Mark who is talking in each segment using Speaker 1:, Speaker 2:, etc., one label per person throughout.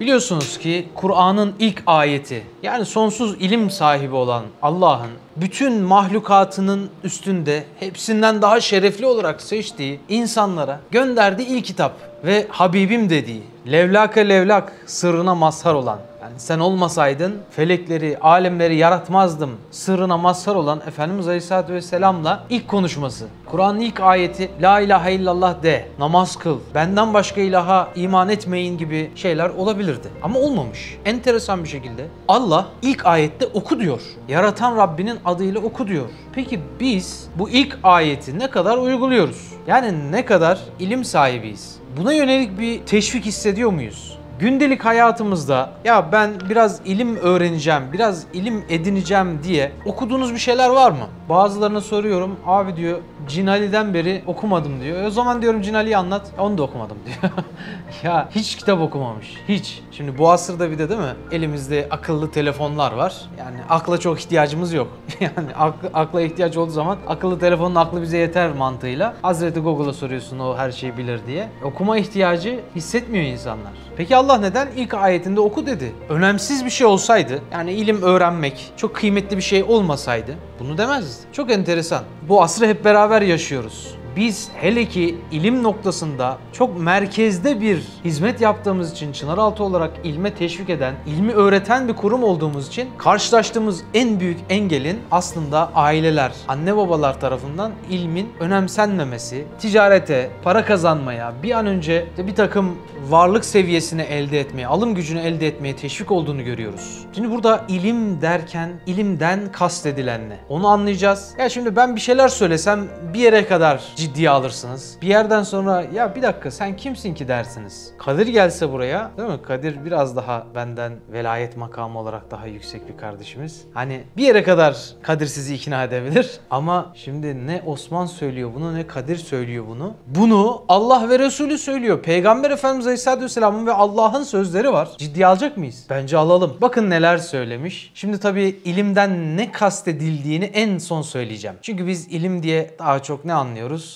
Speaker 1: Biliyorsunuz ki Kur'an'ın ilk ayeti yani sonsuz ilim sahibi olan Allah'ın bütün mahlukatının üstünde hepsinden daha şerefli olarak seçtiği insanlara gönderdiği ilk kitap ve Habibim dediği levlake levlak sırrına mazhar olan yani sen olmasaydın felekleri, alemleri yaratmazdım sırrına mazhar olan Efendimiz Aleyhisselatü Vesselam'la ilk konuşması. Kur'an'ın ilk ayeti La ilahe illallah de, namaz kıl, benden başka ilaha iman etmeyin gibi şeyler olabilirdi. Ama olmamış. Enteresan bir şekilde Allah ilk ayette oku diyor. Yaratan Rabbinin adıyla oku diyor. Peki biz bu ilk ayeti ne kadar uyguluyoruz? Yani ne kadar ilim sahibiyiz? Buna yönelik bir teşvik hissediyor muyuz? Gündelik hayatımızda ya ben biraz ilim öğreneceğim, biraz ilim edineceğim diye okuduğunuz bir şeyler var mı? Bazılarına soruyorum. Abi diyor Cinali'den beri okumadım diyor. E o zaman diyorum Cinali'yi anlat. Onu da okumadım diyor. ya hiç kitap okumamış. Hiç. Şimdi bu asırda bir de değil mi? Elimizde akıllı telefonlar var. Yani akla çok ihtiyacımız yok. yani akla, akla ihtiyaç olduğu zaman akıllı telefonun aklı bize yeter mantığıyla. Hazreti Google'a soruyorsun o her şeyi bilir diye. Okuma ihtiyacı hissetmiyor insanlar. Peki Allah neden ilk ayetinde oku dedi? Önemsiz bir şey olsaydı, yani ilim öğrenmek çok kıymetli bir şey olmasaydı bunu demezdi. Çok enteresan. Bu asrı hep beraber yaşıyoruz biz hele ki ilim noktasında çok merkezde bir hizmet yaptığımız için Çınaraltı olarak ilme teşvik eden, ilmi öğreten bir kurum olduğumuz için karşılaştığımız en büyük engelin aslında aileler, anne babalar tarafından ilmin önemsenmemesi, ticarete, para kazanmaya, bir an önce bir takım varlık seviyesini elde etmeye, alım gücünü elde etmeye teşvik olduğunu görüyoruz. Şimdi burada ilim derken ilimden kastedilen ne? Onu anlayacağız. Ya şimdi ben bir şeyler söylesem bir yere kadar ciddiye alırsınız. Bir yerden sonra ya bir dakika sen kimsin ki dersiniz. Kadir gelse buraya değil mi? Kadir biraz daha benden velayet makamı olarak daha yüksek bir kardeşimiz. Hani bir yere kadar Kadir sizi ikna edebilir. Ama şimdi ne Osman söylüyor bunu ne Kadir söylüyor bunu. Bunu Allah ve Resulü söylüyor. Peygamber Efendimiz Aleyhisselatü Vesselam'ın ve Allah'ın sözleri var. Ciddiye alacak mıyız? Bence alalım. Bakın neler söylemiş. Şimdi tabii ilimden ne kastedildiğini en son söyleyeceğim. Çünkü biz ilim diye daha çok ne anlıyoruz?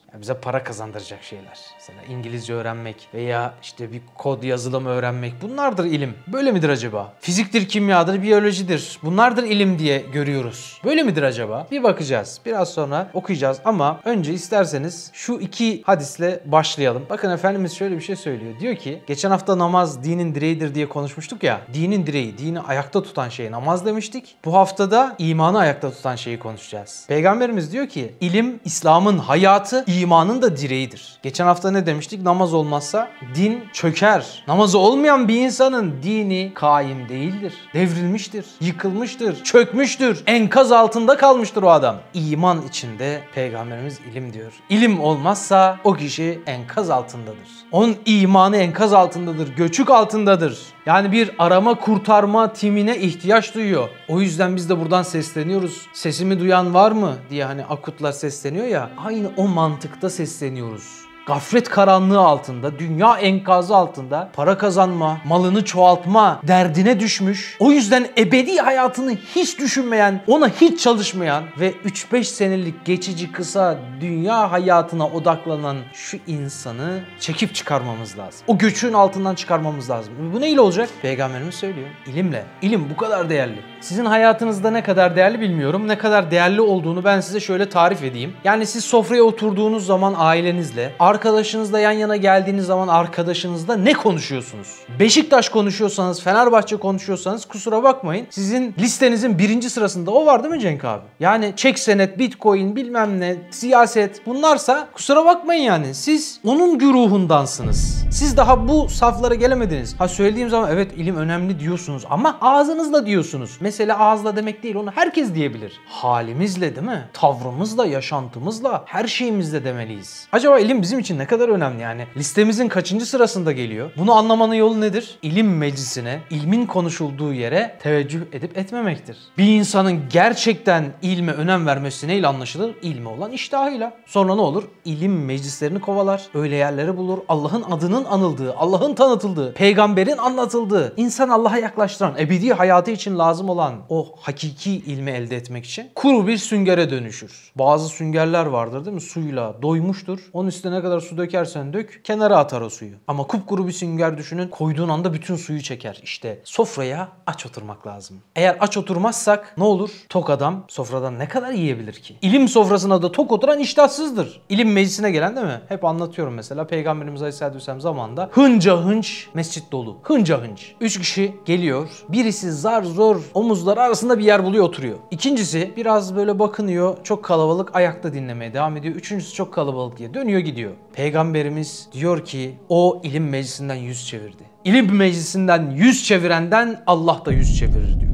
Speaker 1: Bize para kazandıracak şeyler. Mesela İngilizce öğrenmek veya işte bir kod yazılımı öğrenmek bunlardır ilim. Böyle midir acaba? Fiziktir, kimyadır, biyolojidir. Bunlardır ilim diye görüyoruz. Böyle midir acaba? Bir bakacağız. Biraz sonra okuyacağız ama önce isterseniz şu iki hadisle başlayalım. Bakın Efendimiz şöyle bir şey söylüyor. Diyor ki geçen hafta namaz dinin direğidir diye konuşmuştuk ya. Dinin direği, dini ayakta tutan şey namaz demiştik. Bu haftada imanı ayakta tutan şeyi konuşacağız. Peygamberimiz diyor ki ilim İslam'ın hayatı, imanın da direğidir. Geçen hafta ne demiştik? Namaz olmazsa din çöker. Namazı olmayan bir insanın dini kaim değildir. Devrilmiştir, yıkılmıştır, çökmüştür. Enkaz altında kalmıştır o adam. İman içinde peygamberimiz ilim diyor. İlim olmazsa o kişi enkaz altındadır. Onun imanı enkaz altındadır, göçük altındadır. Yani bir arama kurtarma timine ihtiyaç duyuyor. O yüzden biz de buradan sesleniyoruz. Sesimi duyan var mı diye hani akutlar sesleniyor ya. Aynı o mantıkta sesleniyoruz gaflet karanlığı altında, dünya enkazı altında para kazanma, malını çoğaltma derdine düşmüş. O yüzden ebedi hayatını hiç düşünmeyen, ona hiç çalışmayan ve 3-5 senelik geçici kısa dünya hayatına odaklanan şu insanı çekip çıkarmamız lazım. O göçün altından çıkarmamız lazım. Bu neyle olacak? Peygamberimiz söylüyor. İlimle. İlim bu kadar değerli. Sizin hayatınızda ne kadar değerli bilmiyorum. Ne kadar değerli olduğunu ben size şöyle tarif edeyim. Yani siz sofraya oturduğunuz zaman ailenizle, arkadaşınızla yan yana geldiğiniz zaman arkadaşınızla ne konuşuyorsunuz? Beşiktaş konuşuyorsanız, Fenerbahçe konuşuyorsanız kusura bakmayın. Sizin listenizin birinci sırasında o var değil mi Cenk abi? Yani çek senet, bitcoin, bilmem ne, siyaset bunlarsa kusura bakmayın yani. Siz onun güruhundansınız. Siz daha bu saflara gelemediniz. Ha söylediğim zaman evet ilim önemli diyorsunuz ama ağzınızla diyorsunuz. Mesela ağızla demek değil onu herkes diyebilir. Halimizle değil mi? Tavrımızla, yaşantımızla, her şeyimizle demeliyiz. Acaba ilim bizim için ne kadar önemli yani? Listemizin kaçıncı sırasında geliyor? Bunu anlamanın yolu nedir? İlim meclisine, ilmin konuşulduğu yere teveccüh edip etmemektir. Bir insanın gerçekten ilme önem vermesi neyle anlaşılır? İlme olan iştahıyla. Sonra ne olur? İlim meclislerini kovalar. Öyle yerleri bulur. Allah'ın adının anıldığı, Allah'ın tanıtıldığı, peygamberin anlatıldığı, insan Allah'a yaklaştıran, ebedi hayatı için lazım olan o hakiki ilmi elde etmek için kuru bir süngere dönüşür. Bazı süngerler vardır değil mi? Suyla doymuştur. Onun üstüne ne kadar kadar su dökersen dök kenara atar o suyu. Ama kupkuru bir sünger düşünün koyduğun anda bütün suyu çeker. İşte sofraya aç oturmak lazım. Eğer aç oturmazsak ne olur? Tok adam sofradan ne kadar yiyebilir ki? İlim sofrasına da tok oturan iştahsızdır. İlim meclisine gelen değil mi? Hep anlatıyorum mesela Peygamberimiz Aleyhisselatü Vesselam zamanında hınca hınç mescit dolu. Hınca hınç. Üç kişi geliyor. Birisi zar zor omuzları arasında bir yer buluyor oturuyor. İkincisi biraz böyle bakınıyor. Çok kalabalık ayakta dinlemeye devam ediyor. Üçüncüsü çok kalabalık diye dönüyor gidiyor. Peygamberimiz diyor ki o ilim meclisinden yüz çevirdi. İlim meclisinden yüz çevirenden Allah da yüz çevirir diyor.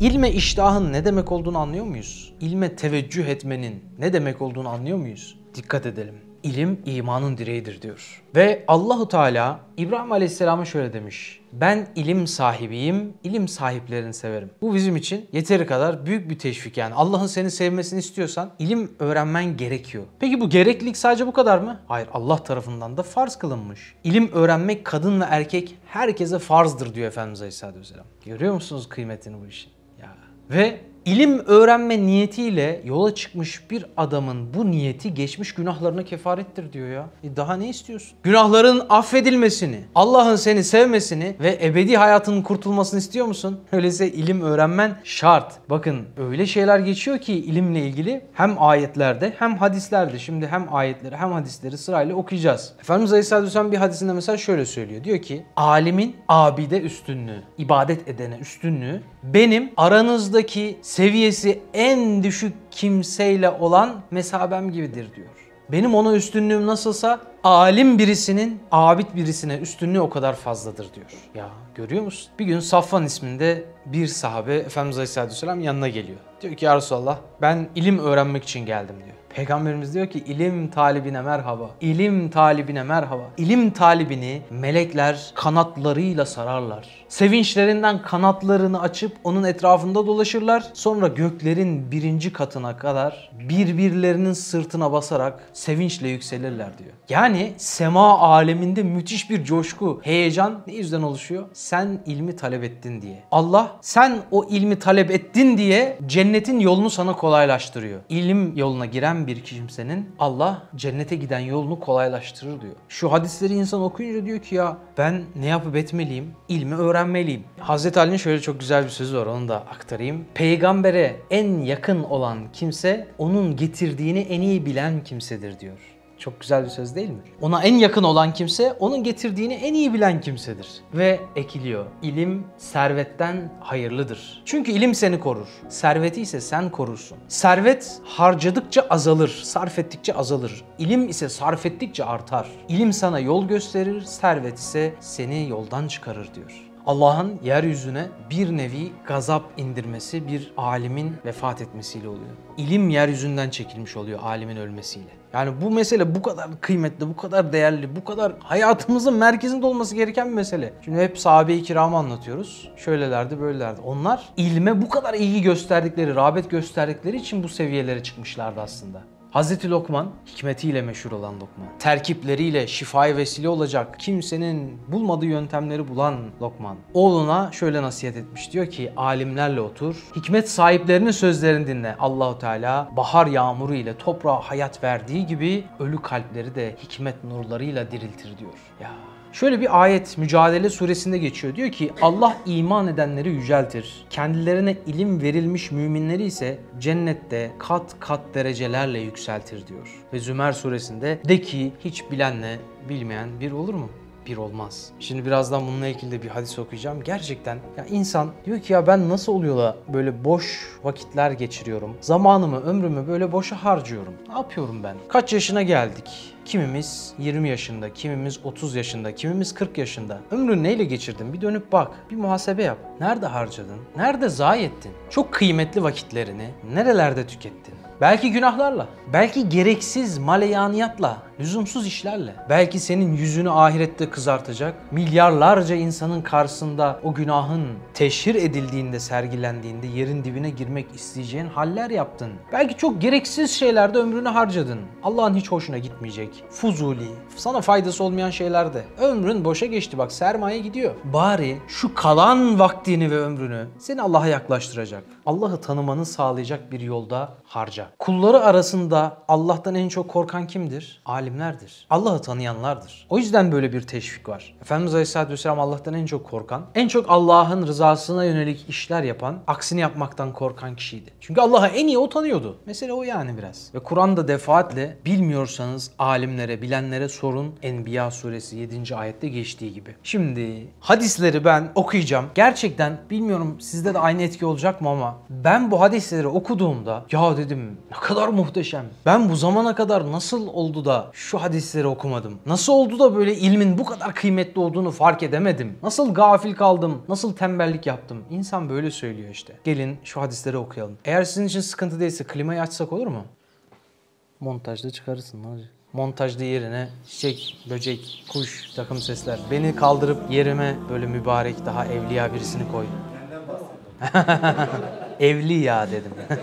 Speaker 1: İlme iştahın ne demek olduğunu anlıyor muyuz? İlme teveccüh etmenin ne demek olduğunu anlıyor muyuz? Dikkat edelim. İlim imanın direğidir diyor. Ve Allahu Teala İbrahim Aleyhisselam'a şöyle demiş. Ben ilim sahibiyim, ilim sahiplerini severim. Bu bizim için yeteri kadar büyük bir teşvik yani. Allah'ın seni sevmesini istiyorsan ilim öğrenmen gerekiyor. Peki bu gereklilik sadece bu kadar mı? Hayır Allah tarafından da farz kılınmış. İlim öğrenmek kadın ve erkek herkese farzdır diyor Efendimiz Aleyhisselatü Vesselam. Görüyor musunuz kıymetini bu işin? Ya. Ve İlim öğrenme niyetiyle yola çıkmış bir adamın bu niyeti geçmiş günahlarına kefarettir diyor ya. E daha ne istiyorsun? Günahların affedilmesini, Allah'ın seni sevmesini ve ebedi hayatının kurtulmasını istiyor musun? Öyleyse ilim öğrenmen şart. Bakın öyle şeyler geçiyor ki ilimle ilgili hem ayetlerde hem hadislerde. Şimdi hem ayetleri hem hadisleri sırayla okuyacağız. Efendimiz Aleyhisselatü Vesselam bir hadisinde mesela şöyle söylüyor. Diyor ki alimin abide üstünlüğü, ibadet edene üstünlüğü benim aranızdaki seviyesi en düşük kimseyle olan mesabem gibidir diyor. Benim ona üstünlüğüm nasılsa alim birisinin abid birisine üstünlüğü o kadar fazladır diyor. Ya görüyor musun? Bir gün Safvan isminde bir sahabe Efendimiz Aleyhisselatü Vesselam yanına geliyor. Diyor ki ya Resulallah ben ilim öğrenmek için geldim diyor. Peygamberimiz diyor ki ilim talibine merhaba. İlim talibine merhaba. İlim talibini melekler kanatlarıyla sararlar. Sevinçlerinden kanatlarını açıp onun etrafında dolaşırlar. Sonra göklerin birinci katına kadar birbirlerinin sırtına basarak sevinçle yükselirler diyor. Yani sema aleminde müthiş bir coşku, heyecan ne yüzden oluşuyor? Sen ilmi talep ettin diye. Allah sen o ilmi talep ettin diye cennetin yolunu sana kolaylaştırıyor. İlim yoluna giren bir kimsenin Allah cennete giden yolunu kolaylaştırır diyor. Şu hadisleri insan okuyunca diyor ki ya ben ne yapıp etmeliyim? İlmi öğrenmeliyim. Hazreti Ali'nin şöyle çok güzel bir sözü var onu da aktarayım. Peygambere en yakın olan kimse onun getirdiğini en iyi bilen kimsedir diyor. Çok güzel bir söz değil mi? Ona en yakın olan kimse onun getirdiğini en iyi bilen kimsedir. Ve ekiliyor. İlim servetten hayırlıdır. Çünkü ilim seni korur. Serveti ise sen korursun. Servet harcadıkça azalır, sarf ettikçe azalır. İlim ise sarf ettikçe artar. İlim sana yol gösterir, servet ise seni yoldan çıkarır diyor. Allah'ın yeryüzüne bir nevi gazap indirmesi bir alimin vefat etmesiyle oluyor. İlim yeryüzünden çekilmiş oluyor alimin ölmesiyle. Yani bu mesele bu kadar kıymetli, bu kadar değerli, bu kadar hayatımızın merkezinde olması gereken bir mesele. Şimdi hep sahabe-i kiramı anlatıyoruz. Şöylelerdi, böylelerdi. Onlar ilme bu kadar ilgi gösterdikleri, rağbet gösterdikleri için bu seviyelere çıkmışlardı aslında. Hazreti Lokman hikmetiyle meşhur olan Lokman. Terkipleriyle şifaya vesile olacak kimsenin bulmadığı yöntemleri bulan Lokman. Oğluna şöyle nasihat etmiş. Diyor ki alimlerle otur. Hikmet sahiplerinin sözlerini dinle. Allahu Teala bahar yağmuru ile toprağa hayat verdiği gibi ölü kalpleri de hikmet nurlarıyla diriltir diyor. Ya Şöyle bir ayet Mücadele suresinde geçiyor. Diyor ki Allah iman edenleri yüceltir. Kendilerine ilim verilmiş müminleri ise cennette kat kat derecelerle yükseltir diyor. Ve Zümer suresinde de ki hiç bilenle bilmeyen bir olur mu? bir olmaz. Şimdi birazdan bununla ilgili de bir hadis okuyacağım. Gerçekten ya insan diyor ki ya ben nasıl oluyor da böyle boş vakitler geçiriyorum. Zamanımı, ömrümü böyle boşa harcıyorum. Ne yapıyorum ben? Kaç yaşına geldik? Kimimiz 20 yaşında, kimimiz 30 yaşında, kimimiz 40 yaşında. Ömrünü neyle geçirdin? Bir dönüp bak. Bir muhasebe yap. Nerede harcadın? Nerede zayi ettin? Çok kıymetli vakitlerini nerelerde tükettin? Belki günahlarla, belki gereksiz maleyaniyatla, lüzumsuz işlerle. Belki senin yüzünü ahirette kızartacak, milyarlarca insanın karşısında o günahın teşhir edildiğinde, sergilendiğinde yerin dibine girmek isteyeceğin haller yaptın. Belki çok gereksiz şeylerde ömrünü harcadın. Allah'ın hiç hoşuna gitmeyecek. Fuzuli, sana faydası olmayan şeylerde. Ömrün boşa geçti bak sermaye gidiyor. Bari şu kalan vaktini ve ömrünü seni Allah'a yaklaştıracak. Allah'ı tanımanı sağlayacak bir yolda harca. Kulları arasında Allah'tan en çok korkan kimdir? Alim alimlerdir. Allah'ı tanıyanlardır. O yüzden böyle bir teşvik var. Efendimiz Aleyhisselatü Vesselam Allah'tan en çok korkan, en çok Allah'ın rızasına yönelik işler yapan, aksini yapmaktan korkan kişiydi. Çünkü Allah'ı en iyi o tanıyordu. Mesele o yani biraz. Ve Kur'an'da defaatle bilmiyorsanız alimlere, bilenlere sorun. Enbiya suresi 7. ayette geçtiği gibi. Şimdi hadisleri ben okuyacağım. Gerçekten bilmiyorum sizde de aynı etki olacak mı ama ben bu hadisleri okuduğumda ya dedim ne kadar muhteşem. Ben bu zamana kadar nasıl oldu da şu hadisleri okumadım? Nasıl oldu da böyle ilmin bu kadar kıymetli olduğunu fark edemedim? Nasıl gafil kaldım? Nasıl tembellik yaptım? İnsan böyle söylüyor işte. Gelin şu hadisleri okuyalım. Eğer sizin için sıkıntı değilse klimayı açsak olur mu? Montajda çıkarırsın olacak? Montajda yerine çiçek, böcek, kuş, takım sesler. Beni kaldırıp yerime böyle mübarek daha evliya birisini koy. Evli ya dedim.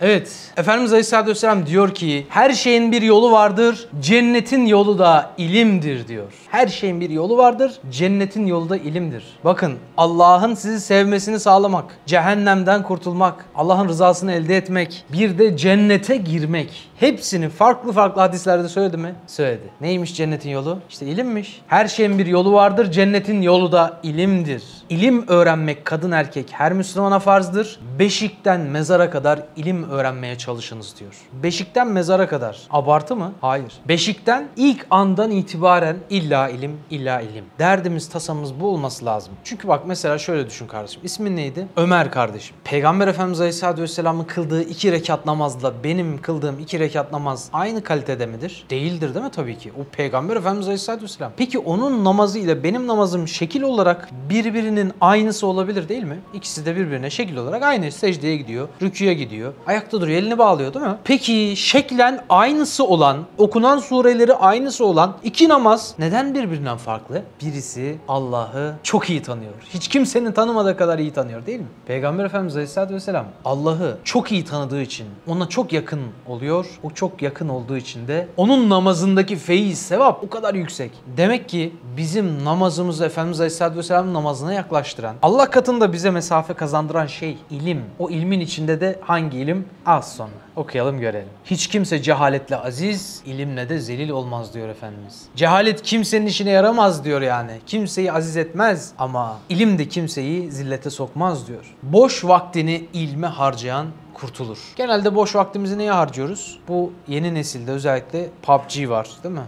Speaker 1: Evet. Efendimiz Aleyhisselatü Vesselam diyor ki her şeyin bir yolu vardır. Cennetin yolu da ilimdir diyor. Her şeyin bir yolu vardır. Cennetin yolu da ilimdir. Bakın Allah'ın sizi sevmesini sağlamak, cehennemden kurtulmak, Allah'ın rızasını elde etmek, bir de cennete girmek. Hepsini farklı farklı hadislerde söyledi mi? Söyledi. Neymiş cennetin yolu? İşte ilimmiş. Her şeyin bir yolu vardır. Cennetin yolu da ilimdir. İlim öğrenmek kadın erkek her Müslümana farzdır. Beşikten mezara kadar ilim öğrenmeye çalışınız diyor. Beşikten mezara kadar. Abartı mı? Hayır. Beşikten ilk andan itibaren illa ilim, illa ilim. Derdimiz, tasamız bu olması lazım. Çünkü bak mesela şöyle düşün kardeşim. İsmin neydi? Ömer kardeşim. Peygamber Efendimiz Aleyhisselatü Vesselam'ın kıldığı iki rekat namazla benim kıldığım iki rekat namaz aynı kalitede midir? Değildir değil mi tabii ki? O Peygamber Efendimiz Aleyhisselatü Vesselam. Peki onun namazı ile benim namazım şekil olarak birbirinin aynısı olabilir değil mi? İkisi de birbirine şekil olarak aynı. Secdeye gidiyor, rüküye gidiyor. Ayakta duruyor, elini bağlıyor değil mi? Peki şeklen aynısı olan, okunan sureleri aynısı olan iki namaz neden birbirinden farklı? Birisi Allah'ı çok iyi tanıyor. Hiç kimsenin tanımadığı kadar iyi tanıyor değil mi? Peygamber Efendimiz Aleyhisselatü Vesselam Allah'ı çok iyi tanıdığı için ona çok yakın oluyor. O çok yakın olduğu için de onun namazındaki feyiz, sevap o kadar yüksek. Demek ki bizim namazımızı Efendimiz Aleyhisselatü Vesselam'ın namazına yaklaştıran, Allah katında bize mesafe kazandıran şey ilim. O ilmin içinde de hangi ilim? Az sonra. Okuyalım görelim. Hiç kimse cehaletle aziz, ilimle de zelil olmaz diyor Efendimiz. Cehalet kimsenin işine yaramaz diyor yani. Kimseyi aziz etmez ama ilim de kimseyi zillete sokmaz diyor. Boş vaktini ilme harcayan kurtulur. Genelde boş vaktimizi neye harcıyoruz? Bu yeni nesilde özellikle PUBG var değil mi?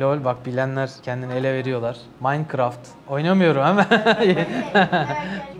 Speaker 1: LOL bak bilenler kendini ele veriyorlar. Minecraft. Oynamıyorum ama.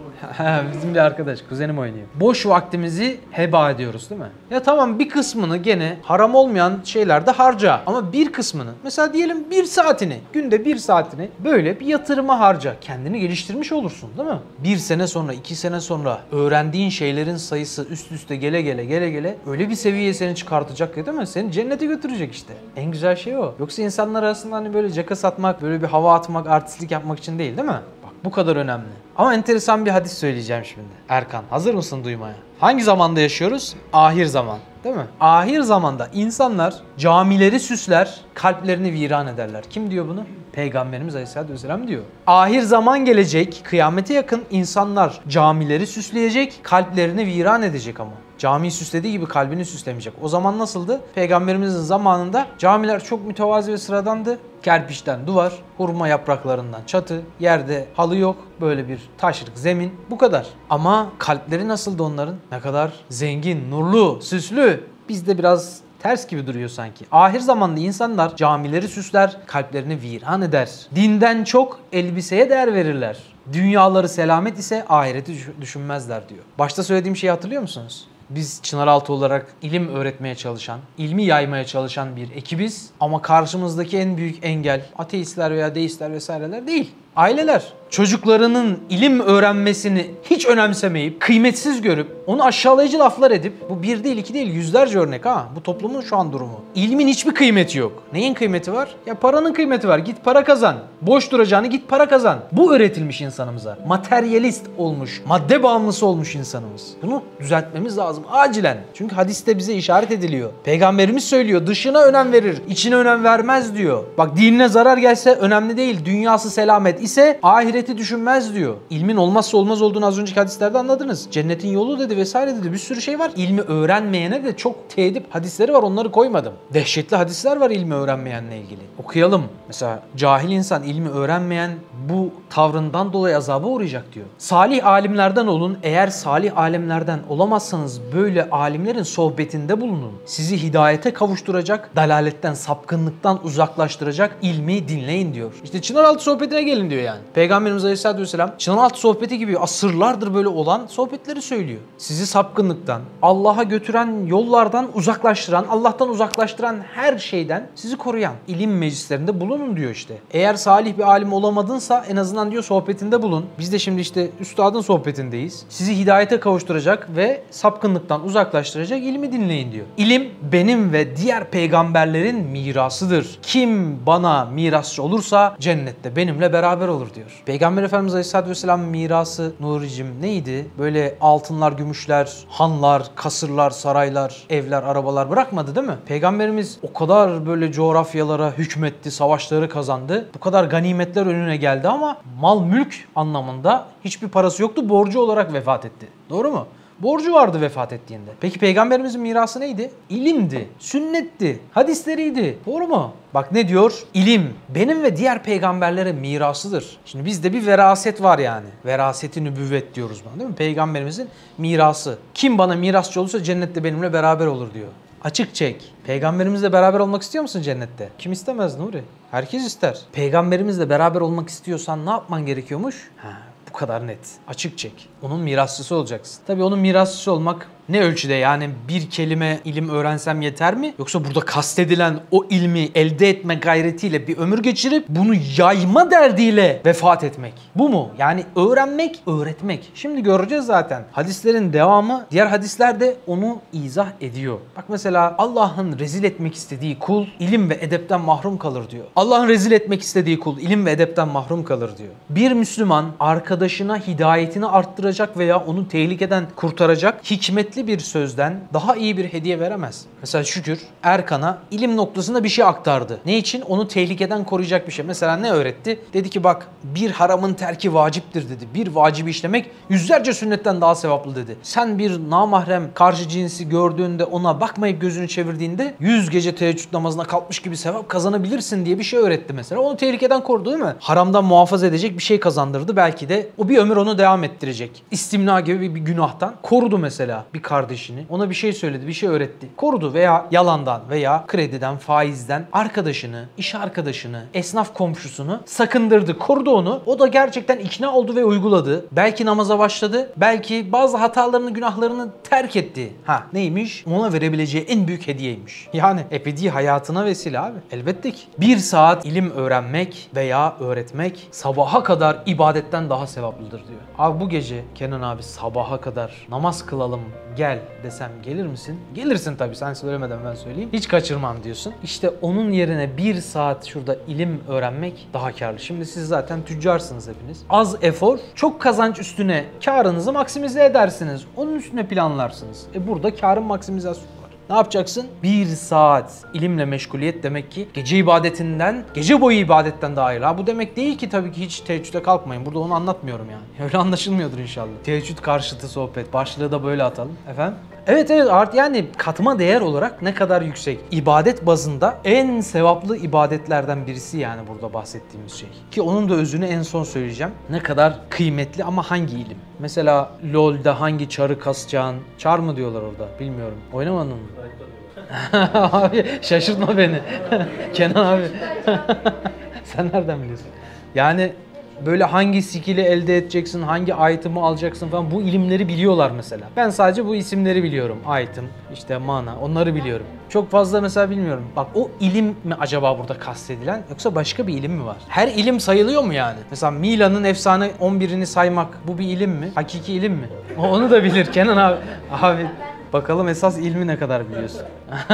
Speaker 1: Bizim bir arkadaş, kuzenim oynuyor. Boş vaktimizi heba ediyoruz değil mi? Ya tamam bir kısmını gene haram olmayan şeylerde harca. Ama bir kısmını, mesela diyelim bir saatini, günde bir saatini böyle bir yatırıma harca. Kendini geliştirmiş olursun değil mi? Bir sene sonra, iki sene sonra öğrendiğin şeylerin sayısı üst üste gele gele gele gele öyle bir seviyeye seni çıkartacak ya değil mi? Seni cennete götürecek işte. En güzel şey o. Yoksa insanlar arasında hani böyle caka satmak, böyle bir hava atmak, artistlik yapmak için değil değil mi? Bu kadar önemli. Ama enteresan bir hadis söyleyeceğim şimdi. Erkan hazır mısın duymaya? Hangi zamanda yaşıyoruz? Ahir zaman. Değil mi? Ahir zamanda insanlar camileri süsler, kalplerini viran ederler. Kim diyor bunu? Peygamberimiz Aleyhisselatü Vesselam diyor. Ahir zaman gelecek, kıyamete yakın insanlar camileri süsleyecek, kalplerini viran edecek ama. Camiyi süslediği gibi kalbini süslemeyecek. O zaman nasıldı? Peygamberimizin zamanında camiler çok mütevazi ve sıradandı. Kerpiçten duvar, hurma yapraklarından çatı, yerde halı yok. Böyle bir taşlık zemin. Bu kadar. Ama kalpleri nasıldı onların? Ne kadar zengin, nurlu, süslü. Bizde biraz ters gibi duruyor sanki. Ahir zamanda insanlar camileri süsler, kalplerini viran eder. Dinden çok elbiseye değer verirler. Dünyaları selamet ise ahireti düşünmezler diyor. Başta söylediğim şeyi hatırlıyor musunuz? Biz Çınaraltı olarak ilim öğretmeye çalışan, ilmi yaymaya çalışan bir ekibiz. Ama karşımızdaki en büyük engel ateistler veya deistler vesaireler değil. Aileler çocuklarının ilim öğrenmesini hiç önemsemeyip, kıymetsiz görüp, onu aşağılayıcı laflar edip, bu bir değil iki değil yüzlerce örnek ha, bu toplumun şu an durumu. İlmin hiçbir kıymeti yok. Neyin kıymeti var? Ya paranın kıymeti var. Git para kazan. Boş duracağını git para kazan. Bu öğretilmiş insanımıza. Materyalist olmuş, madde bağımlısı olmuş insanımız. Bunu düzeltmemiz lazım acilen. Çünkü hadiste bize işaret ediliyor. Peygamberimiz söylüyor dışına önem verir, içine önem vermez diyor. Bak dinine zarar gelse önemli değil. Dünyası selamet, ise ahireti düşünmez diyor. İlmin olmazsa olmaz olduğunu az önceki hadislerde anladınız. Cennetin yolu dedi vesaire dedi. Bir sürü şey var. İlmi öğrenmeyene de çok tedip hadisleri var. Onları koymadım. Dehşetli hadisler var ilmi öğrenmeyenle ilgili. Okuyalım. Mesela cahil insan ilmi öğrenmeyen bu tavrından dolayı azaba uğrayacak diyor. Salih alimlerden olun. Eğer salih alimlerden olamazsanız böyle alimlerin sohbetinde bulunun. Sizi hidayete kavuşturacak, dalaletten, sapkınlıktan uzaklaştıracak ilmi dinleyin diyor. İşte Çınaraltı sohbetine gelin diyor yani. Peygamberimiz Aleyhisselatü Vesselam Çınaraltı sohbeti gibi asırlardır böyle olan sohbetleri söylüyor. Sizi sapkınlıktan, Allah'a götüren yollardan uzaklaştıran, Allah'tan uzaklaştıran her şeyden sizi koruyan ilim meclislerinde bulunun diyor işte. Eğer salih bir alim olamadınsa en azından diyor sohbetinde bulun. Biz de şimdi işte üstadın sohbetindeyiz. Sizi hidayete kavuşturacak ve sapkınlıktan uzaklaştıracak ilmi dinleyin diyor. İlim benim ve diğer peygamberlerin mirasıdır. Kim bana mirasçı olursa cennette benimle beraber olur diyor. Peygamber Efendimiz Aleyhisselatü Vesselam mirası Nuricim neydi? Böyle altınlar, gümüşler, hanlar, kasırlar, saraylar, evler, arabalar bırakmadı değil mi? Peygamberimiz o kadar böyle coğrafyalara hükmetti, savaşları kazandı. Bu kadar ganimetler önüne geldi ama mal mülk anlamında hiçbir parası yoktu. Borcu olarak vefat etti. Doğru mu? Borcu vardı vefat ettiğinde. Peki peygamberimizin mirası neydi? İlimdi, sünnetti, hadisleriydi. Doğru mu? Bak ne diyor? İlim benim ve diğer peygamberlere mirasıdır. Şimdi bizde bir veraset var yani. Veraseti nübüvvet diyoruz buna değil mi? Peygamberimizin mirası. Kim bana mirasçı olursa cennette benimle beraber olur diyor. Açık çek. Peygamberimizle beraber olmak istiyor musun cennette? Kim istemez Nuri? Herkes ister. Peygamberimizle beraber olmak istiyorsan ne yapman gerekiyormuş? Ha, kadar net. Açık çek. Onun mirasçısı olacaksın. Tabii onun mirasçısı olmak ne ölçüde yani bir kelime ilim öğrensem yeter mi? Yoksa burada kastedilen o ilmi elde etme gayretiyle bir ömür geçirip bunu yayma derdiyle vefat etmek. Bu mu? Yani öğrenmek, öğretmek. Şimdi göreceğiz zaten. Hadislerin devamı diğer hadisler de onu izah ediyor. Bak mesela Allah'ın rezil etmek istediği kul ilim ve edepten mahrum kalır diyor. Allah'ın rezil etmek istediği kul ilim ve edepten mahrum kalır diyor. Bir Müslüman arkadaşına hidayetini arttıracak veya onu tehlikeden kurtaracak hikmetli bir sözden daha iyi bir hediye veremez. Mesela şükür Erkan'a ilim noktasında bir şey aktardı. Ne için? Onu tehlikeden koruyacak bir şey. Mesela ne öğretti? Dedi ki bak bir haramın terki vaciptir dedi. Bir vacibi işlemek yüzlerce sünnetten daha sevaplı dedi. Sen bir namahrem karşı cinsi gördüğünde ona bakmayıp gözünü çevirdiğinde 100 gece teheccüd namazına kalkmış gibi sevap kazanabilirsin diye bir şey öğretti mesela. Onu tehlikeden korudu değil mi? Haramdan muhafaza edecek bir şey kazandırdı. Belki de o bir ömür onu devam ettirecek. İstimna gibi bir günahtan korudu mesela bir kardeşini. Ona bir şey söyledi, bir şey öğretti. Korudu veya yalandan veya krediden, faizden arkadaşını, iş arkadaşını, esnaf komşusunu sakındırdı, korudu onu. O da gerçekten ikna oldu ve uyguladı. Belki namaza başladı, belki bazı hatalarını, günahlarını terk etti. Ha neymiş? Ona verebileceği en büyük hediyeymiş. Yani ebedi hayatına vesile abi. Elbette ki. Bir saat ilim öğrenmek veya öğretmek sabaha kadar ibadetten daha sevaplıdır diyor. Abi bu gece Kenan abi sabaha kadar namaz kılalım gel desem gelir misin? Gelirsin tabii sen söylemeden ben söyleyeyim. Hiç kaçırmam diyorsun. İşte onun yerine bir saat şurada ilim öğrenmek daha karlı. Şimdi siz zaten tüccarsınız hepiniz. Az efor, çok kazanç üstüne karınızı maksimize edersiniz. Onun üstüne planlarsınız. E burada karın maksimizasyonu. Ne yapacaksın? Bir saat ilimle meşguliyet demek ki gece ibadetinden, gece boyu ibadetten daha hayırlı. Ha bu demek değil ki tabii ki hiç teheccüde kalkmayın. Burada onu anlatmıyorum yani. Öyle anlaşılmıyordur inşallah. Teheccüd karşıtı sohbet. Başlığı da böyle atalım. Efendim? Evet evet art yani katma değer olarak ne kadar yüksek. İbadet bazında en sevaplı ibadetlerden birisi yani burada bahsettiğimiz şey. Ki onun da özünü en son söyleyeceğim. Ne kadar kıymetli ama hangi ilim? Mesela LoL'da hangi çarı kasacağın, çar mı diyorlar orada bilmiyorum. Oynamadın mı? abi şaşırtma beni. Kenan abi. Sen nereden biliyorsun? Yani böyle hangi skill'i elde edeceksin, hangi item'ı alacaksın falan bu ilimleri biliyorlar mesela. Ben sadece bu isimleri biliyorum. Item, işte mana onları biliyorum. Çok fazla mesela bilmiyorum. Bak o ilim mi acaba burada kastedilen yoksa başka bir ilim mi var? Her ilim sayılıyor mu yani? Mesela Milan'ın efsane 11'ini saymak bu bir ilim mi? Hakiki ilim mi? Onu da bilir Kenan abi. Abi Bakalım esas ilmi ne kadar biliyorsun.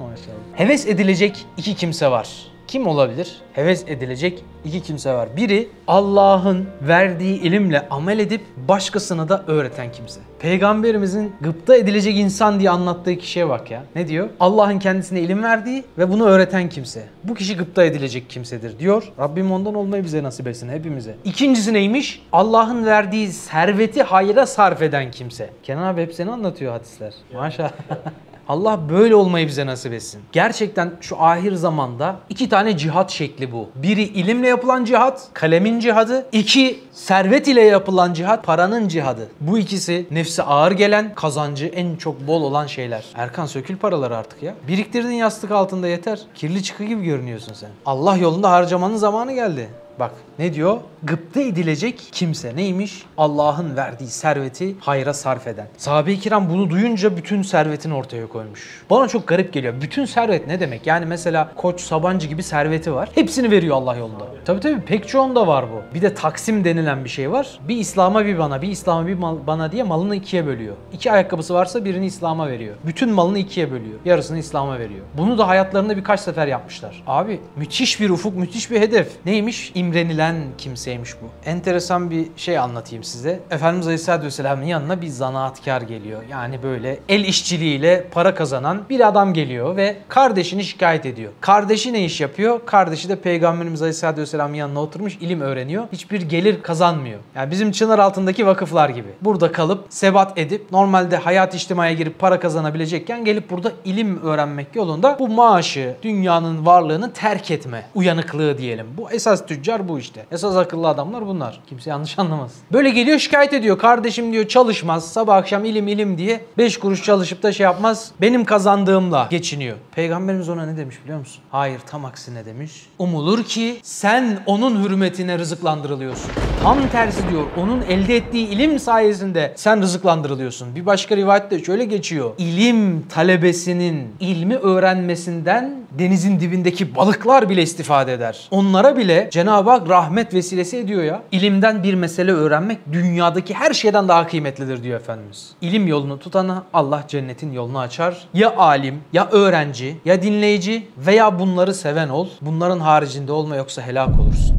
Speaker 1: Maşallah. Heves edilecek iki kimse var. Kim olabilir? Heves edilecek iki kimse var. Biri Allah'ın verdiği ilimle amel edip başkasına da öğreten kimse. Peygamberimizin gıpta edilecek insan diye anlattığı kişiye bak ya. Ne diyor? Allah'ın kendisine ilim verdiği ve bunu öğreten kimse. Bu kişi gıpta edilecek kimsedir diyor. Rabbim ondan olmayı bize nasip etsin hepimize. İkincisi neymiş? Allah'ın verdiği serveti hayra sarf eden kimse. Kenan abi hep seni anlatıyor hadisler. Maşallah. Allah böyle olmayı bize nasip etsin. Gerçekten şu ahir zamanda iki tane cihat şekli bu. Biri ilimle yapılan cihat, kalemin cihadı. İki, servet ile yapılan cihat, paranın cihadı. Bu ikisi nefse ağır gelen, kazancı en çok bol olan şeyler. Erkan sökül paraları artık ya. Biriktirdin yastık altında yeter. Kirli çıkı gibi görünüyorsun sen. Allah yolunda harcamanın zamanı geldi. Bak ne diyor? Gıpta edilecek kimse neymiş? Allah'ın verdiği serveti hayra sarf eden. Sahabe-i kiram bunu duyunca bütün servetini ortaya koymuş. Bana çok garip geliyor. Bütün servet ne demek? Yani mesela Koç Sabancı gibi serveti var. Hepsini veriyor Allah yolunda. Tabii tabii pek çoğunda var bu. Bir de taksim denilen bir şey var. Bir İslam'a bir bana, bir İslam'a bir bana diye malını ikiye bölüyor. İki ayakkabısı varsa birini İslam'a veriyor. Bütün malını ikiye bölüyor. Yarısını İslam'a veriyor. Bunu da hayatlarında birkaç sefer yapmışlar. Abi müthiş bir ufuk, müthiş bir hedef. Neymiş? İmrenilen kimseymiş bu. Enteresan bir şey anlatayım size. Efendimiz Aleyhisselatü Vesselam'ın yanına bir zanaatkar geliyor. Yani böyle el işçiliğiyle para kazanan bir adam geliyor ve kardeşini şikayet ediyor. Kardeşi ne iş yapıyor? Kardeşi de Peygamberimiz Aleyhisselatü Vesselam'ın yanına oturmuş ilim öğreniyor. Hiçbir gelir kazanmıyor. Yani bizim çınar altındaki vakıflar gibi. Burada kalıp sebat edip normalde hayat içtimaya girip para kazanabilecekken gelip burada ilim öğrenmek yolunda bu maaşı, dünyanın varlığını terk etme uyanıklığı diyelim. Bu esas tüccar bu işte. Esas akıllı adamlar bunlar. Kimse yanlış anlamaz. Böyle geliyor şikayet ediyor. Kardeşim diyor çalışmaz. Sabah akşam ilim ilim diye 5 kuruş çalışıp da şey yapmaz. Benim kazandığımla geçiniyor. Peygamberimiz ona ne demiş biliyor musun? Hayır tam aksine demiş. Umulur ki sen onun hürmetine rızıklandırılıyorsun. Tam tersi diyor. Onun elde ettiği ilim sayesinde sen rızıklandırılıyorsun. Bir başka rivayette şöyle geçiyor. İlim talebesinin ilmi öğrenmesinden denizin dibindeki balıklar bile istifade eder. Onlara bile Cenab-ı Hak rahmet vesilesi ediyor ya. İlimden bir mesele öğrenmek dünyadaki her şeyden daha kıymetlidir diyor Efendimiz. İlim yolunu tutana Allah cennetin yolunu açar. Ya alim, ya öğrenci, ya dinleyici veya bunları seven ol. Bunların haricinde olma yoksa helak olursun.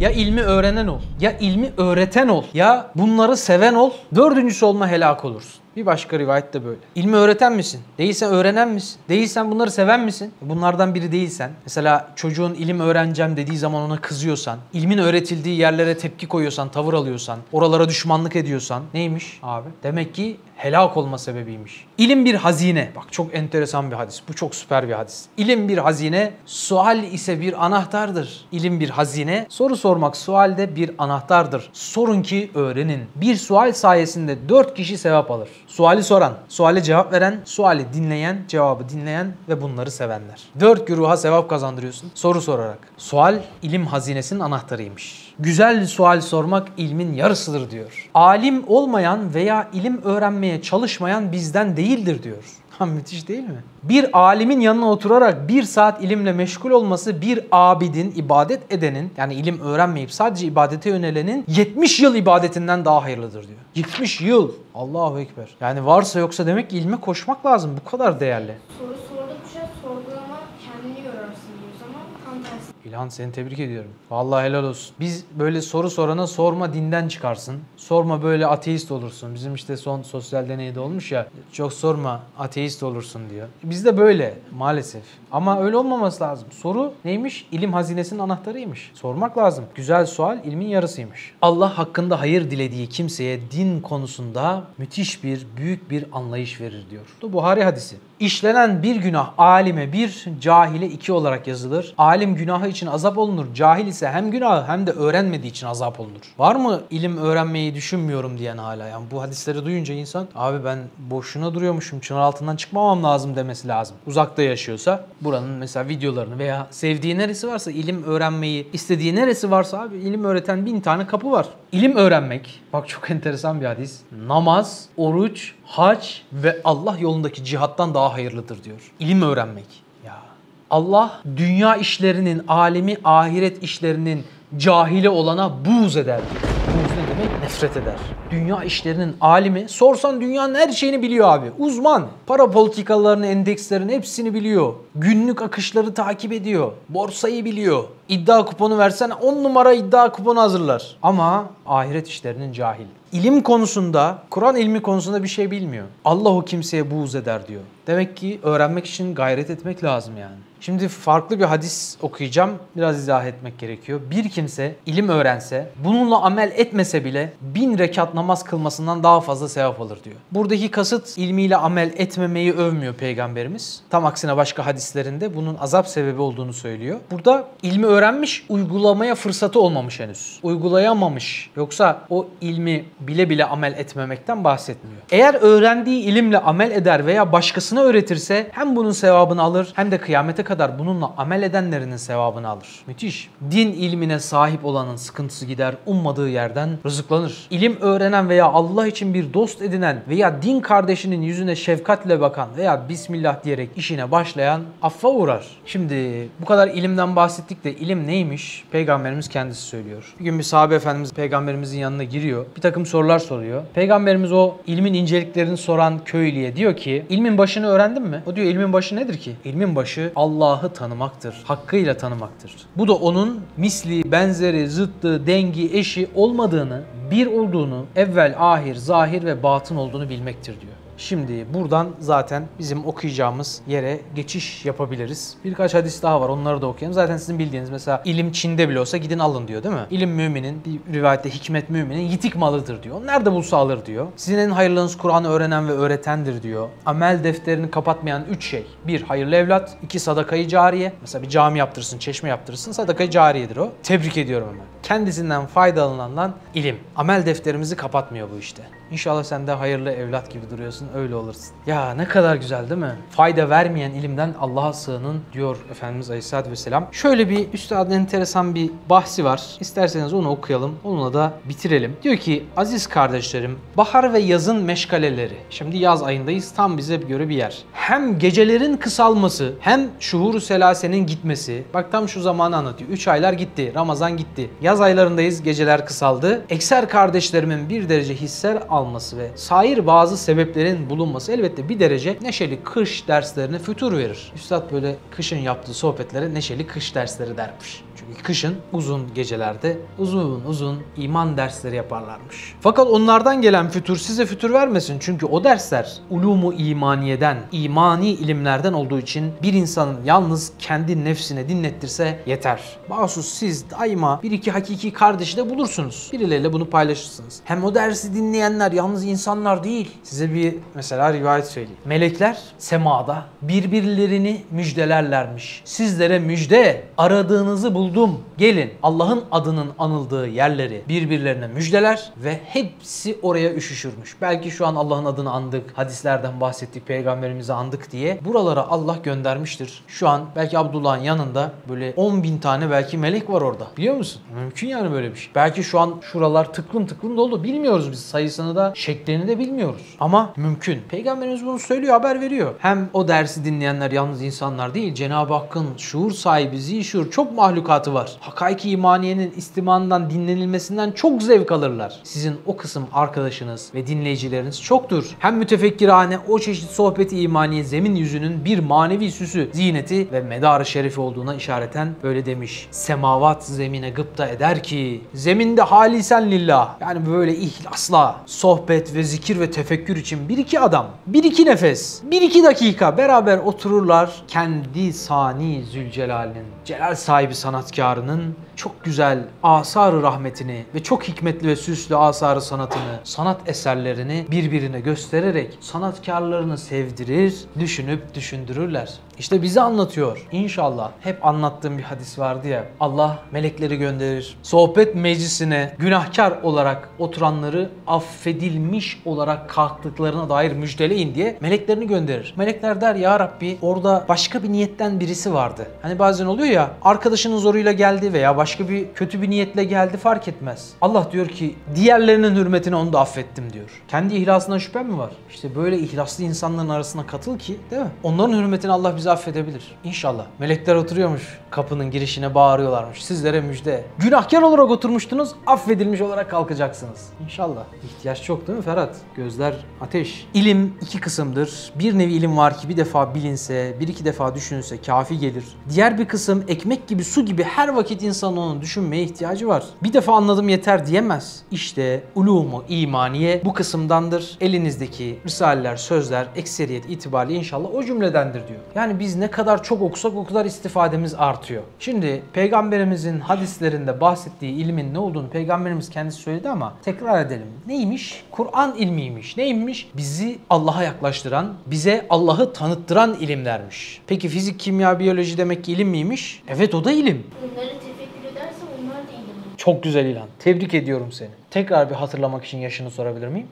Speaker 1: Ya ilmi öğrenen ol, ya ilmi öğreten ol, ya bunları seven ol. Dördüncüsü olma helak olursun. Bir başka rivayet de böyle. İlmi öğreten misin? Değilsen öğrenen misin? Değilsen bunları seven misin? Bunlardan biri değilsen. Mesela çocuğun ilim öğreneceğim dediği zaman ona kızıyorsan, ilmin öğretildiği yerlere tepki koyuyorsan, tavır alıyorsan, oralara düşmanlık ediyorsan neymiş abi? Demek ki helak olma sebebiymiş. İlim bir hazine. Bak çok enteresan bir hadis. Bu çok süper bir hadis. İlim bir hazine, sual ise bir anahtardır. İlim bir hazine, soru sormak sual de bir anahtardır. Sorun ki öğrenin. Bir sual sayesinde dört kişi sevap alır. Suali soran, suale cevap veren, suali dinleyen, cevabı dinleyen ve bunları sevenler. Dört güruha sevap kazandırıyorsun soru sorarak. Sual ilim hazinesinin anahtarıymış. Güzel sual sormak ilmin yarısıdır diyor. Alim olmayan veya ilim öğrenmeye çalışmayan bizden değildir diyor. Ha müthiş değil mi? Bir alimin yanına oturarak bir saat ilimle meşgul olması bir abidin, ibadet edenin yani ilim öğrenmeyip sadece ibadete yönelenin 70 yıl ibadetinden daha hayırlıdır diyor. 70 yıl. Allahu Ekber. Yani varsa yoksa demek ki ilme koşmak lazım. Bu kadar değerli.
Speaker 2: Soru sordukça sorgulama kendini yorarsın diyoruz ama tam tersi.
Speaker 1: İlhan seni tebrik ediyorum. Vallahi helal olsun. Biz böyle soru sorana sorma dinden çıkarsın. Sorma böyle ateist olursun. Bizim işte son sosyal deneyde olmuş ya. Çok sorma ateist olursun diyor. Bizde böyle maalesef. Ama öyle olmaması lazım. Soru neymiş? İlim hazinesinin anahtarıymış. Sormak lazım. Güzel sual ilmin yarısıymış. Allah hakkında hayır dilediği kimseye din konusunda müthiş bir, büyük bir anlayış verir diyor. Bu Buhari hadisi. İşlenen bir günah alime bir, cahile iki olarak yazılır. Alim günahı için azap olunur. Cahil ise hem günahı hem de öğrenmediği için azap olunur. Var mı ilim öğrenmeyi düşünmüyorum diyen hala? Yani bu hadisleri duyunca insan abi ben boşuna duruyormuşum çınar altından çıkmamam lazım demesi lazım. Uzakta yaşıyorsa buranın mesela videolarını veya sevdiği neresi varsa ilim öğrenmeyi istediği neresi varsa abi ilim öğreten bin tane kapı var. İlim öğrenmek bak çok enteresan bir hadis. Namaz, oruç, hac ve Allah yolundaki cihattan daha hayırlıdır diyor. İlim öğrenmek. Ya Allah dünya işlerinin, alemi ahiret işlerinin cahili olana buğz eder. diyor. Nefret eder. Dünya işlerinin alimi sorsan dünyanın her şeyini biliyor abi. Uzman. Para politikalarını, endekslerin hepsini biliyor. Günlük akışları takip ediyor. Borsayı biliyor. İddia kuponu versen 10 numara iddia kuponu hazırlar. Ama ahiret işlerinin cahil. İlim konusunda, Kur'an ilmi konusunda bir şey bilmiyor. Allah o kimseye buğz eder diyor. Demek ki öğrenmek için gayret etmek lazım yani. Şimdi farklı bir hadis okuyacağım. Biraz izah etmek gerekiyor. Bir kimse ilim öğrense, bununla amel etmese bile bin rekat namaz kılmasından daha fazla sevap alır diyor. Buradaki kasıt ilmiyle amel etmemeyi övmüyor Peygamberimiz. Tam aksine başka hadislerinde bunun azap sebebi olduğunu söylüyor. Burada ilmi öğrenmiş, uygulamaya fırsatı olmamış henüz. Uygulayamamış. Yoksa o ilmi bile bile amel etmemekten bahsetmiyor. Eğer öğrendiği ilimle amel eder veya başkasına öğretirse hem bunun sevabını alır hem de kıyamete kadar bununla amel edenlerinin sevabını alır. Müthiş. Din ilmine sahip olanın sıkıntısı gider, ummadığı yerden rızıklanır. İlim öğrenen veya Allah için bir dost edinen veya din kardeşinin yüzüne şefkatle bakan veya Bismillah diyerek işine başlayan affa uğrar. Şimdi bu kadar ilimden bahsettik de ilim neymiş? Peygamberimiz kendisi söylüyor. Bir gün bir sahabe efendimiz peygamberimizin yanına giriyor. Bir takım sorular soruyor. Peygamberimiz o ilmin inceliklerini soran köylüye diyor ki ilmin başını öğrendin mi? O diyor ilmin başı nedir ki? İlmin başı Allah'ı tanımaktır. Hakkıyla tanımaktır. Bu da onun misli, benzeri, zıttı, dengi, eşi olmadığını, bir olduğunu, evvel, ahir, zahir ve batın olduğunu bilmektir diyor. Şimdi buradan zaten bizim okuyacağımız yere geçiş yapabiliriz. Birkaç hadis daha var onları da okuyalım. Zaten sizin bildiğiniz mesela ilim Çin'de bile olsa gidin alın diyor değil mi? İlim müminin bir rivayette hikmet müminin yitik malıdır diyor. Nerede bulsa alır diyor. Sizin en hayırlınız Kur'an'ı öğrenen ve öğretendir diyor. Amel defterini kapatmayan üç şey. Bir hayırlı evlat, iki sadakayı cariye. Mesela bir cami yaptırırsın, çeşme yaptırırsın sadakayı cariyedir o. Tebrik ediyorum hemen. Kendisinden faydalanılan ilim. Amel defterimizi kapatmıyor bu işte. İnşallah sen de hayırlı evlat gibi duruyorsun, öyle olursun. Ya ne kadar güzel değil mi? Fayda vermeyen ilimden Allah'a sığının diyor Efendimiz Aleyhisselatü Vesselam. Şöyle bir üstadın enteresan bir bahsi var. İsterseniz onu okuyalım, onunla da bitirelim. Diyor ki aziz kardeşlerim, bahar ve yazın meşgaleleri. Şimdi yaz ayındayız, tam bize göre bir yer. Hem gecelerin kısalması, hem şuhuru selasenin gitmesi. Bak tam şu zamanı anlatıyor. 3 aylar gitti, Ramazan gitti. Yaz aylarındayız, geceler kısaldı. Ekser kardeşlerimin bir derece hisser alması ve sair bazı sebeplerin bulunması elbette bir derece neşeli kış derslerine fütur verir. Üstad böyle kışın yaptığı sohbetlere neşeli kış dersleri dermiş. Kışın uzun gecelerde uzun uzun iman dersleri yaparlarmış. Fakat onlardan gelen fütur size fütur vermesin. Çünkü o dersler ulumu imaniyeden, imani ilimlerden olduğu için bir insanın yalnız kendi nefsine dinlettirse yeter. Bahsus siz daima bir iki hakiki kardeşi de bulursunuz. Birileriyle bunu paylaşırsınız. Hem o dersi dinleyenler yalnız insanlar değil. Size bir mesela rivayet söyleyeyim. Melekler semada birbirlerini müjdelerlermiş. Sizlere müjde aradığınızı buldum. Gelin Allah'ın adının anıldığı yerleri birbirlerine müjdeler ve hepsi oraya üşüşürmüş. Belki şu an Allah'ın adını andık, hadislerden bahsettik, peygamberimizi andık diye buralara Allah göndermiştir. Şu an belki Abdullah'ın yanında böyle 10 bin tane belki melek var orada. Biliyor musun? Mümkün yani böyle bir şey. Belki şu an şuralar tıklım tıklım dolu. Bilmiyoruz biz sayısını da şeklini de bilmiyoruz. Ama mümkün. Peygamberimiz bunu söylüyor, haber veriyor. Hem o dersi dinleyenler yalnız insanlar değil. Cenab-ı Hakk'ın şuur sahibi, zişur çok mahlukatı var. Hakaiki imaniyenin istimanından, dinlenilmesinden çok zevk alırlar. Sizin o kısım arkadaşınız ve dinleyicileriniz çoktur. Hem mütefekkirane o çeşit sohbeti imaniye zemin yüzünün bir manevi süsü, ziyneti ve medarı şerifi olduğuna işareten böyle demiş. Semavat zemine gıpta eder ki zeminde halisen lillah yani böyle ihlasla sohbet ve zikir ve tefekkür için bir iki adam, bir iki nefes, bir iki dakika beraber otururlar. Kendi sani Zülcelal'in, celal sahibi sanatkarının çok güzel asar rahmetini ve çok hikmetli ve süslü asarı sanatını, sanat eserlerini birbirine göstererek sanatkarlarını sevdirir, düşünüp düşündürürler. İşte bize anlatıyor. İnşallah hep anlattığım bir hadis vardı ya. Allah melekleri gönderir. Sohbet meclisine günahkar olarak oturanları affedilmiş olarak kalktıklarına dair müjdeleyin diye meleklerini gönderir. Melekler der ya Rabbi orada başka bir niyetten birisi vardı. Hani bazen oluyor ya arkadaşının zoruyla geldi veya başka bir kötü bir niyetle geldi fark etmez. Allah diyor ki diğerlerinin hürmetine onu da affettim diyor. Kendi ihlasından şüphen mi var? İşte böyle ihlaslı insanların arasına katıl ki değil mi? Onların hürmetine Allah bizi bizi affedebilir. İnşallah. Melekler oturuyormuş kapının girişine bağırıyorlarmış. Sizlere müjde. Günahkar olarak oturmuştunuz, affedilmiş olarak kalkacaksınız. İnşallah. İhtiyaç çok değil mi Ferhat? Gözler ateş. İlim iki kısımdır. Bir nevi ilim var ki bir defa bilinse, bir iki defa düşünülse kafi gelir. Diğer bir kısım ekmek gibi, su gibi her vakit insan onu düşünmeye ihtiyacı var. Bir defa anladım yeter diyemez. İşte ulumu imaniye bu kısımdandır. Elinizdeki risaleler, sözler, ekseriyet itibariyle inşallah o cümledendir diyor. Yani biz ne kadar çok okusak o kadar istifademiz artıyor. Şimdi peygamberimizin hadislerinde bahsettiği ilmin ne olduğunu peygamberimiz kendisi söyledi ama tekrar edelim. Neymiş? Kur'an ilmiymiş. Neymiş? Bizi Allah'a yaklaştıran, bize Allah'ı tanıttıran ilimlermiş. Peki fizik, kimya, biyoloji demek ki ilim miymiş? Evet o da ilim.
Speaker 2: Bunları tefekkür ederse onlar da ilim.
Speaker 1: Çok güzel ilan. Tebrik ediyorum seni. Tekrar bir hatırlamak için yaşını sorabilir miyim?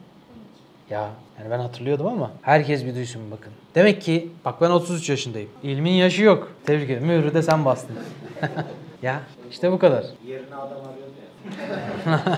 Speaker 1: Ya yani ben hatırlıyordum ama herkes bir duysun bakın. Demek ki bak ben 33 yaşındayım. İlmin yaşı yok. Tebrik ederim. Mührü de sen bastın. ya işte bu kadar.
Speaker 3: Yerine adam arıyordu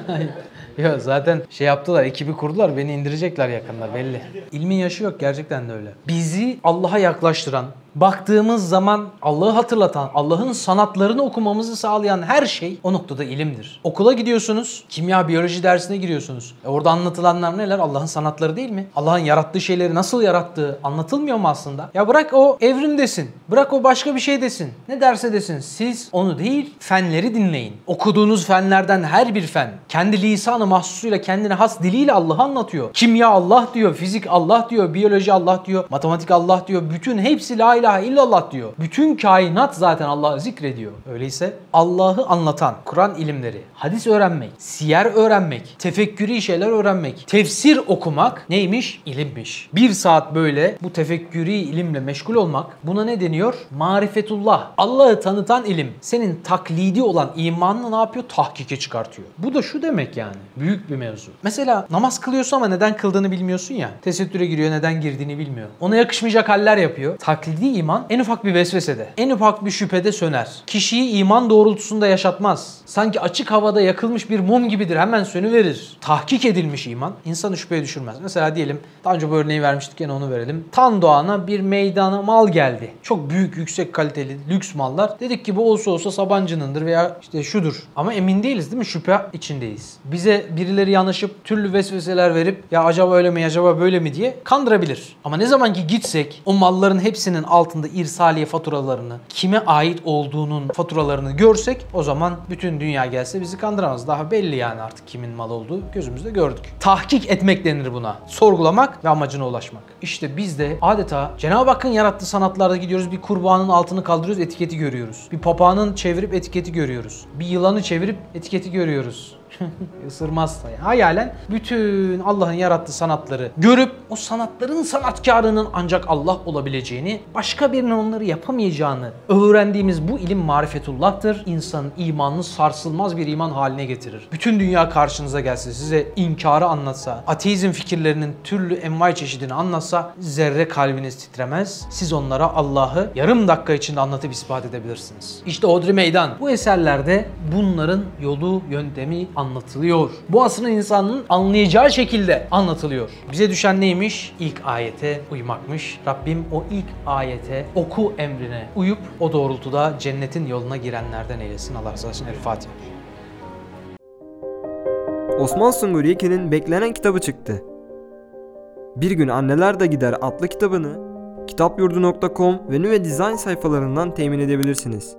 Speaker 3: ya.
Speaker 1: Yok zaten şey yaptılar, ekibi kurdular, beni indirecekler yakında belli. İlmin yaşı yok gerçekten de öyle. Bizi Allah'a yaklaştıran, baktığımız zaman Allah'ı hatırlatan, Allah'ın sanatlarını okumamızı sağlayan her şey o noktada ilimdir. Okula gidiyorsunuz, kimya, biyoloji dersine giriyorsunuz. E orada anlatılanlar neler? Allah'ın sanatları değil mi? Allah'ın yarattığı şeyleri nasıl yarattığı anlatılmıyor mu aslında? Ya bırak o evrim desin, bırak o başka bir şey desin. Ne derse desin, siz onu değil, fenleri dinleyin. Okuduğunuz fenlerden her bir fen, kendi lisanı mahsusuyla, kendine has diliyle Allah'ı anlatıyor. Kimya Allah diyor, fizik Allah diyor, biyoloji Allah diyor, matematik Allah diyor. Bütün hepsi la ilahe illallah diyor. Bütün kainat zaten Allah'ı zikrediyor. Öyleyse Allah'ı anlatan Kur'an ilimleri, hadis öğrenmek, siyer öğrenmek, tefekkürü şeyler öğrenmek, tefsir okumak neymiş? İlimmiş. Bir saat böyle bu tefekkürü ilimle meşgul olmak buna ne deniyor? Marifetullah. Allah'ı tanıtan ilim. Senin taklidi olan imanını ne yapıyor? Tahkike çıkartıyor. Bu da şu demek yani. Büyük bir mevzu. Mesela namaz kılıyorsun ama neden kıldığını bilmiyorsun ya. Tesettüre giriyor neden girdiğini bilmiyor. Ona yakışmayacak haller yapıyor. Taklidi iman en ufak bir vesvesede, en ufak bir şüphede söner. Kişiyi iman doğrultusunda yaşatmaz. Sanki açık havada yakılmış bir mum gibidir. Hemen sönüverir. Tahkik edilmiş iman insanı şüpheye düşürmez. Mesela diyelim daha önce bu örneği vermiştik yine onu verelim. Tan doğana bir meydana mal geldi. Çok büyük, yüksek kaliteli, lüks mallar. Dedik ki bu olsa olsa Sabancı'nındır veya işte şudur. Ama emin değiliz değil mi? Şüphe içindeyiz. Bize birileri yanaşıp türlü vesveseler verip ya acaba öyle mi acaba böyle mi diye kandırabilir. Ama ne zaman ki gitsek o malların hepsinin altında irsaliye faturalarını, kime ait olduğunun faturalarını görsek o zaman bütün dünya gelse bizi kandıramaz. Daha belli yani artık kimin mal olduğu gözümüzde gördük. Tahkik etmek denir buna. Sorgulamak ve amacına ulaşmak. İşte biz de adeta Cenab-ı Hakk'ın yarattığı sanatlarda gidiyoruz bir kurbanın altını kaldırıyoruz etiketi görüyoruz. Bir papağanın çevirip etiketi görüyoruz. Bir yılanı çevirip etiketi görüyoruz. Isırmazsa yani. Hayalen bütün Allah'ın yarattığı sanatları görüp o sanatların sanatkarının ancak Allah olabileceğini, başka birinin onları yapamayacağını öğrendiğimiz bu ilim marifetullah'tır. İnsanın imanını sarsılmaz bir iman haline getirir. Bütün dünya karşınıza gelse, size inkarı anlatsa, ateizm fikirlerinin türlü envai çeşidini anlatsa zerre kalbiniz titremez. Siz onlara Allah'ı yarım dakika içinde anlatıp ispat edebilirsiniz. İşte Odri Meydan. Bu eserlerde bunların yolu, yöntemi anlatılıyor. Bu asrın insanının anlayacağı şekilde anlatılıyor. Bize düşen neymiş? İlk ayete uymakmış. Rabbim o ilk ayete, oku emrine uyup o doğrultuda cennetin yoluna girenlerden eylesin. Allah razı olsun. El Fatiha.
Speaker 4: Osman Sungur Yekin'in beklenen kitabı çıktı. Bir gün Anneler de Gider adlı kitabını kitapyurdu.com ve Nüve Design sayfalarından temin edebilirsiniz.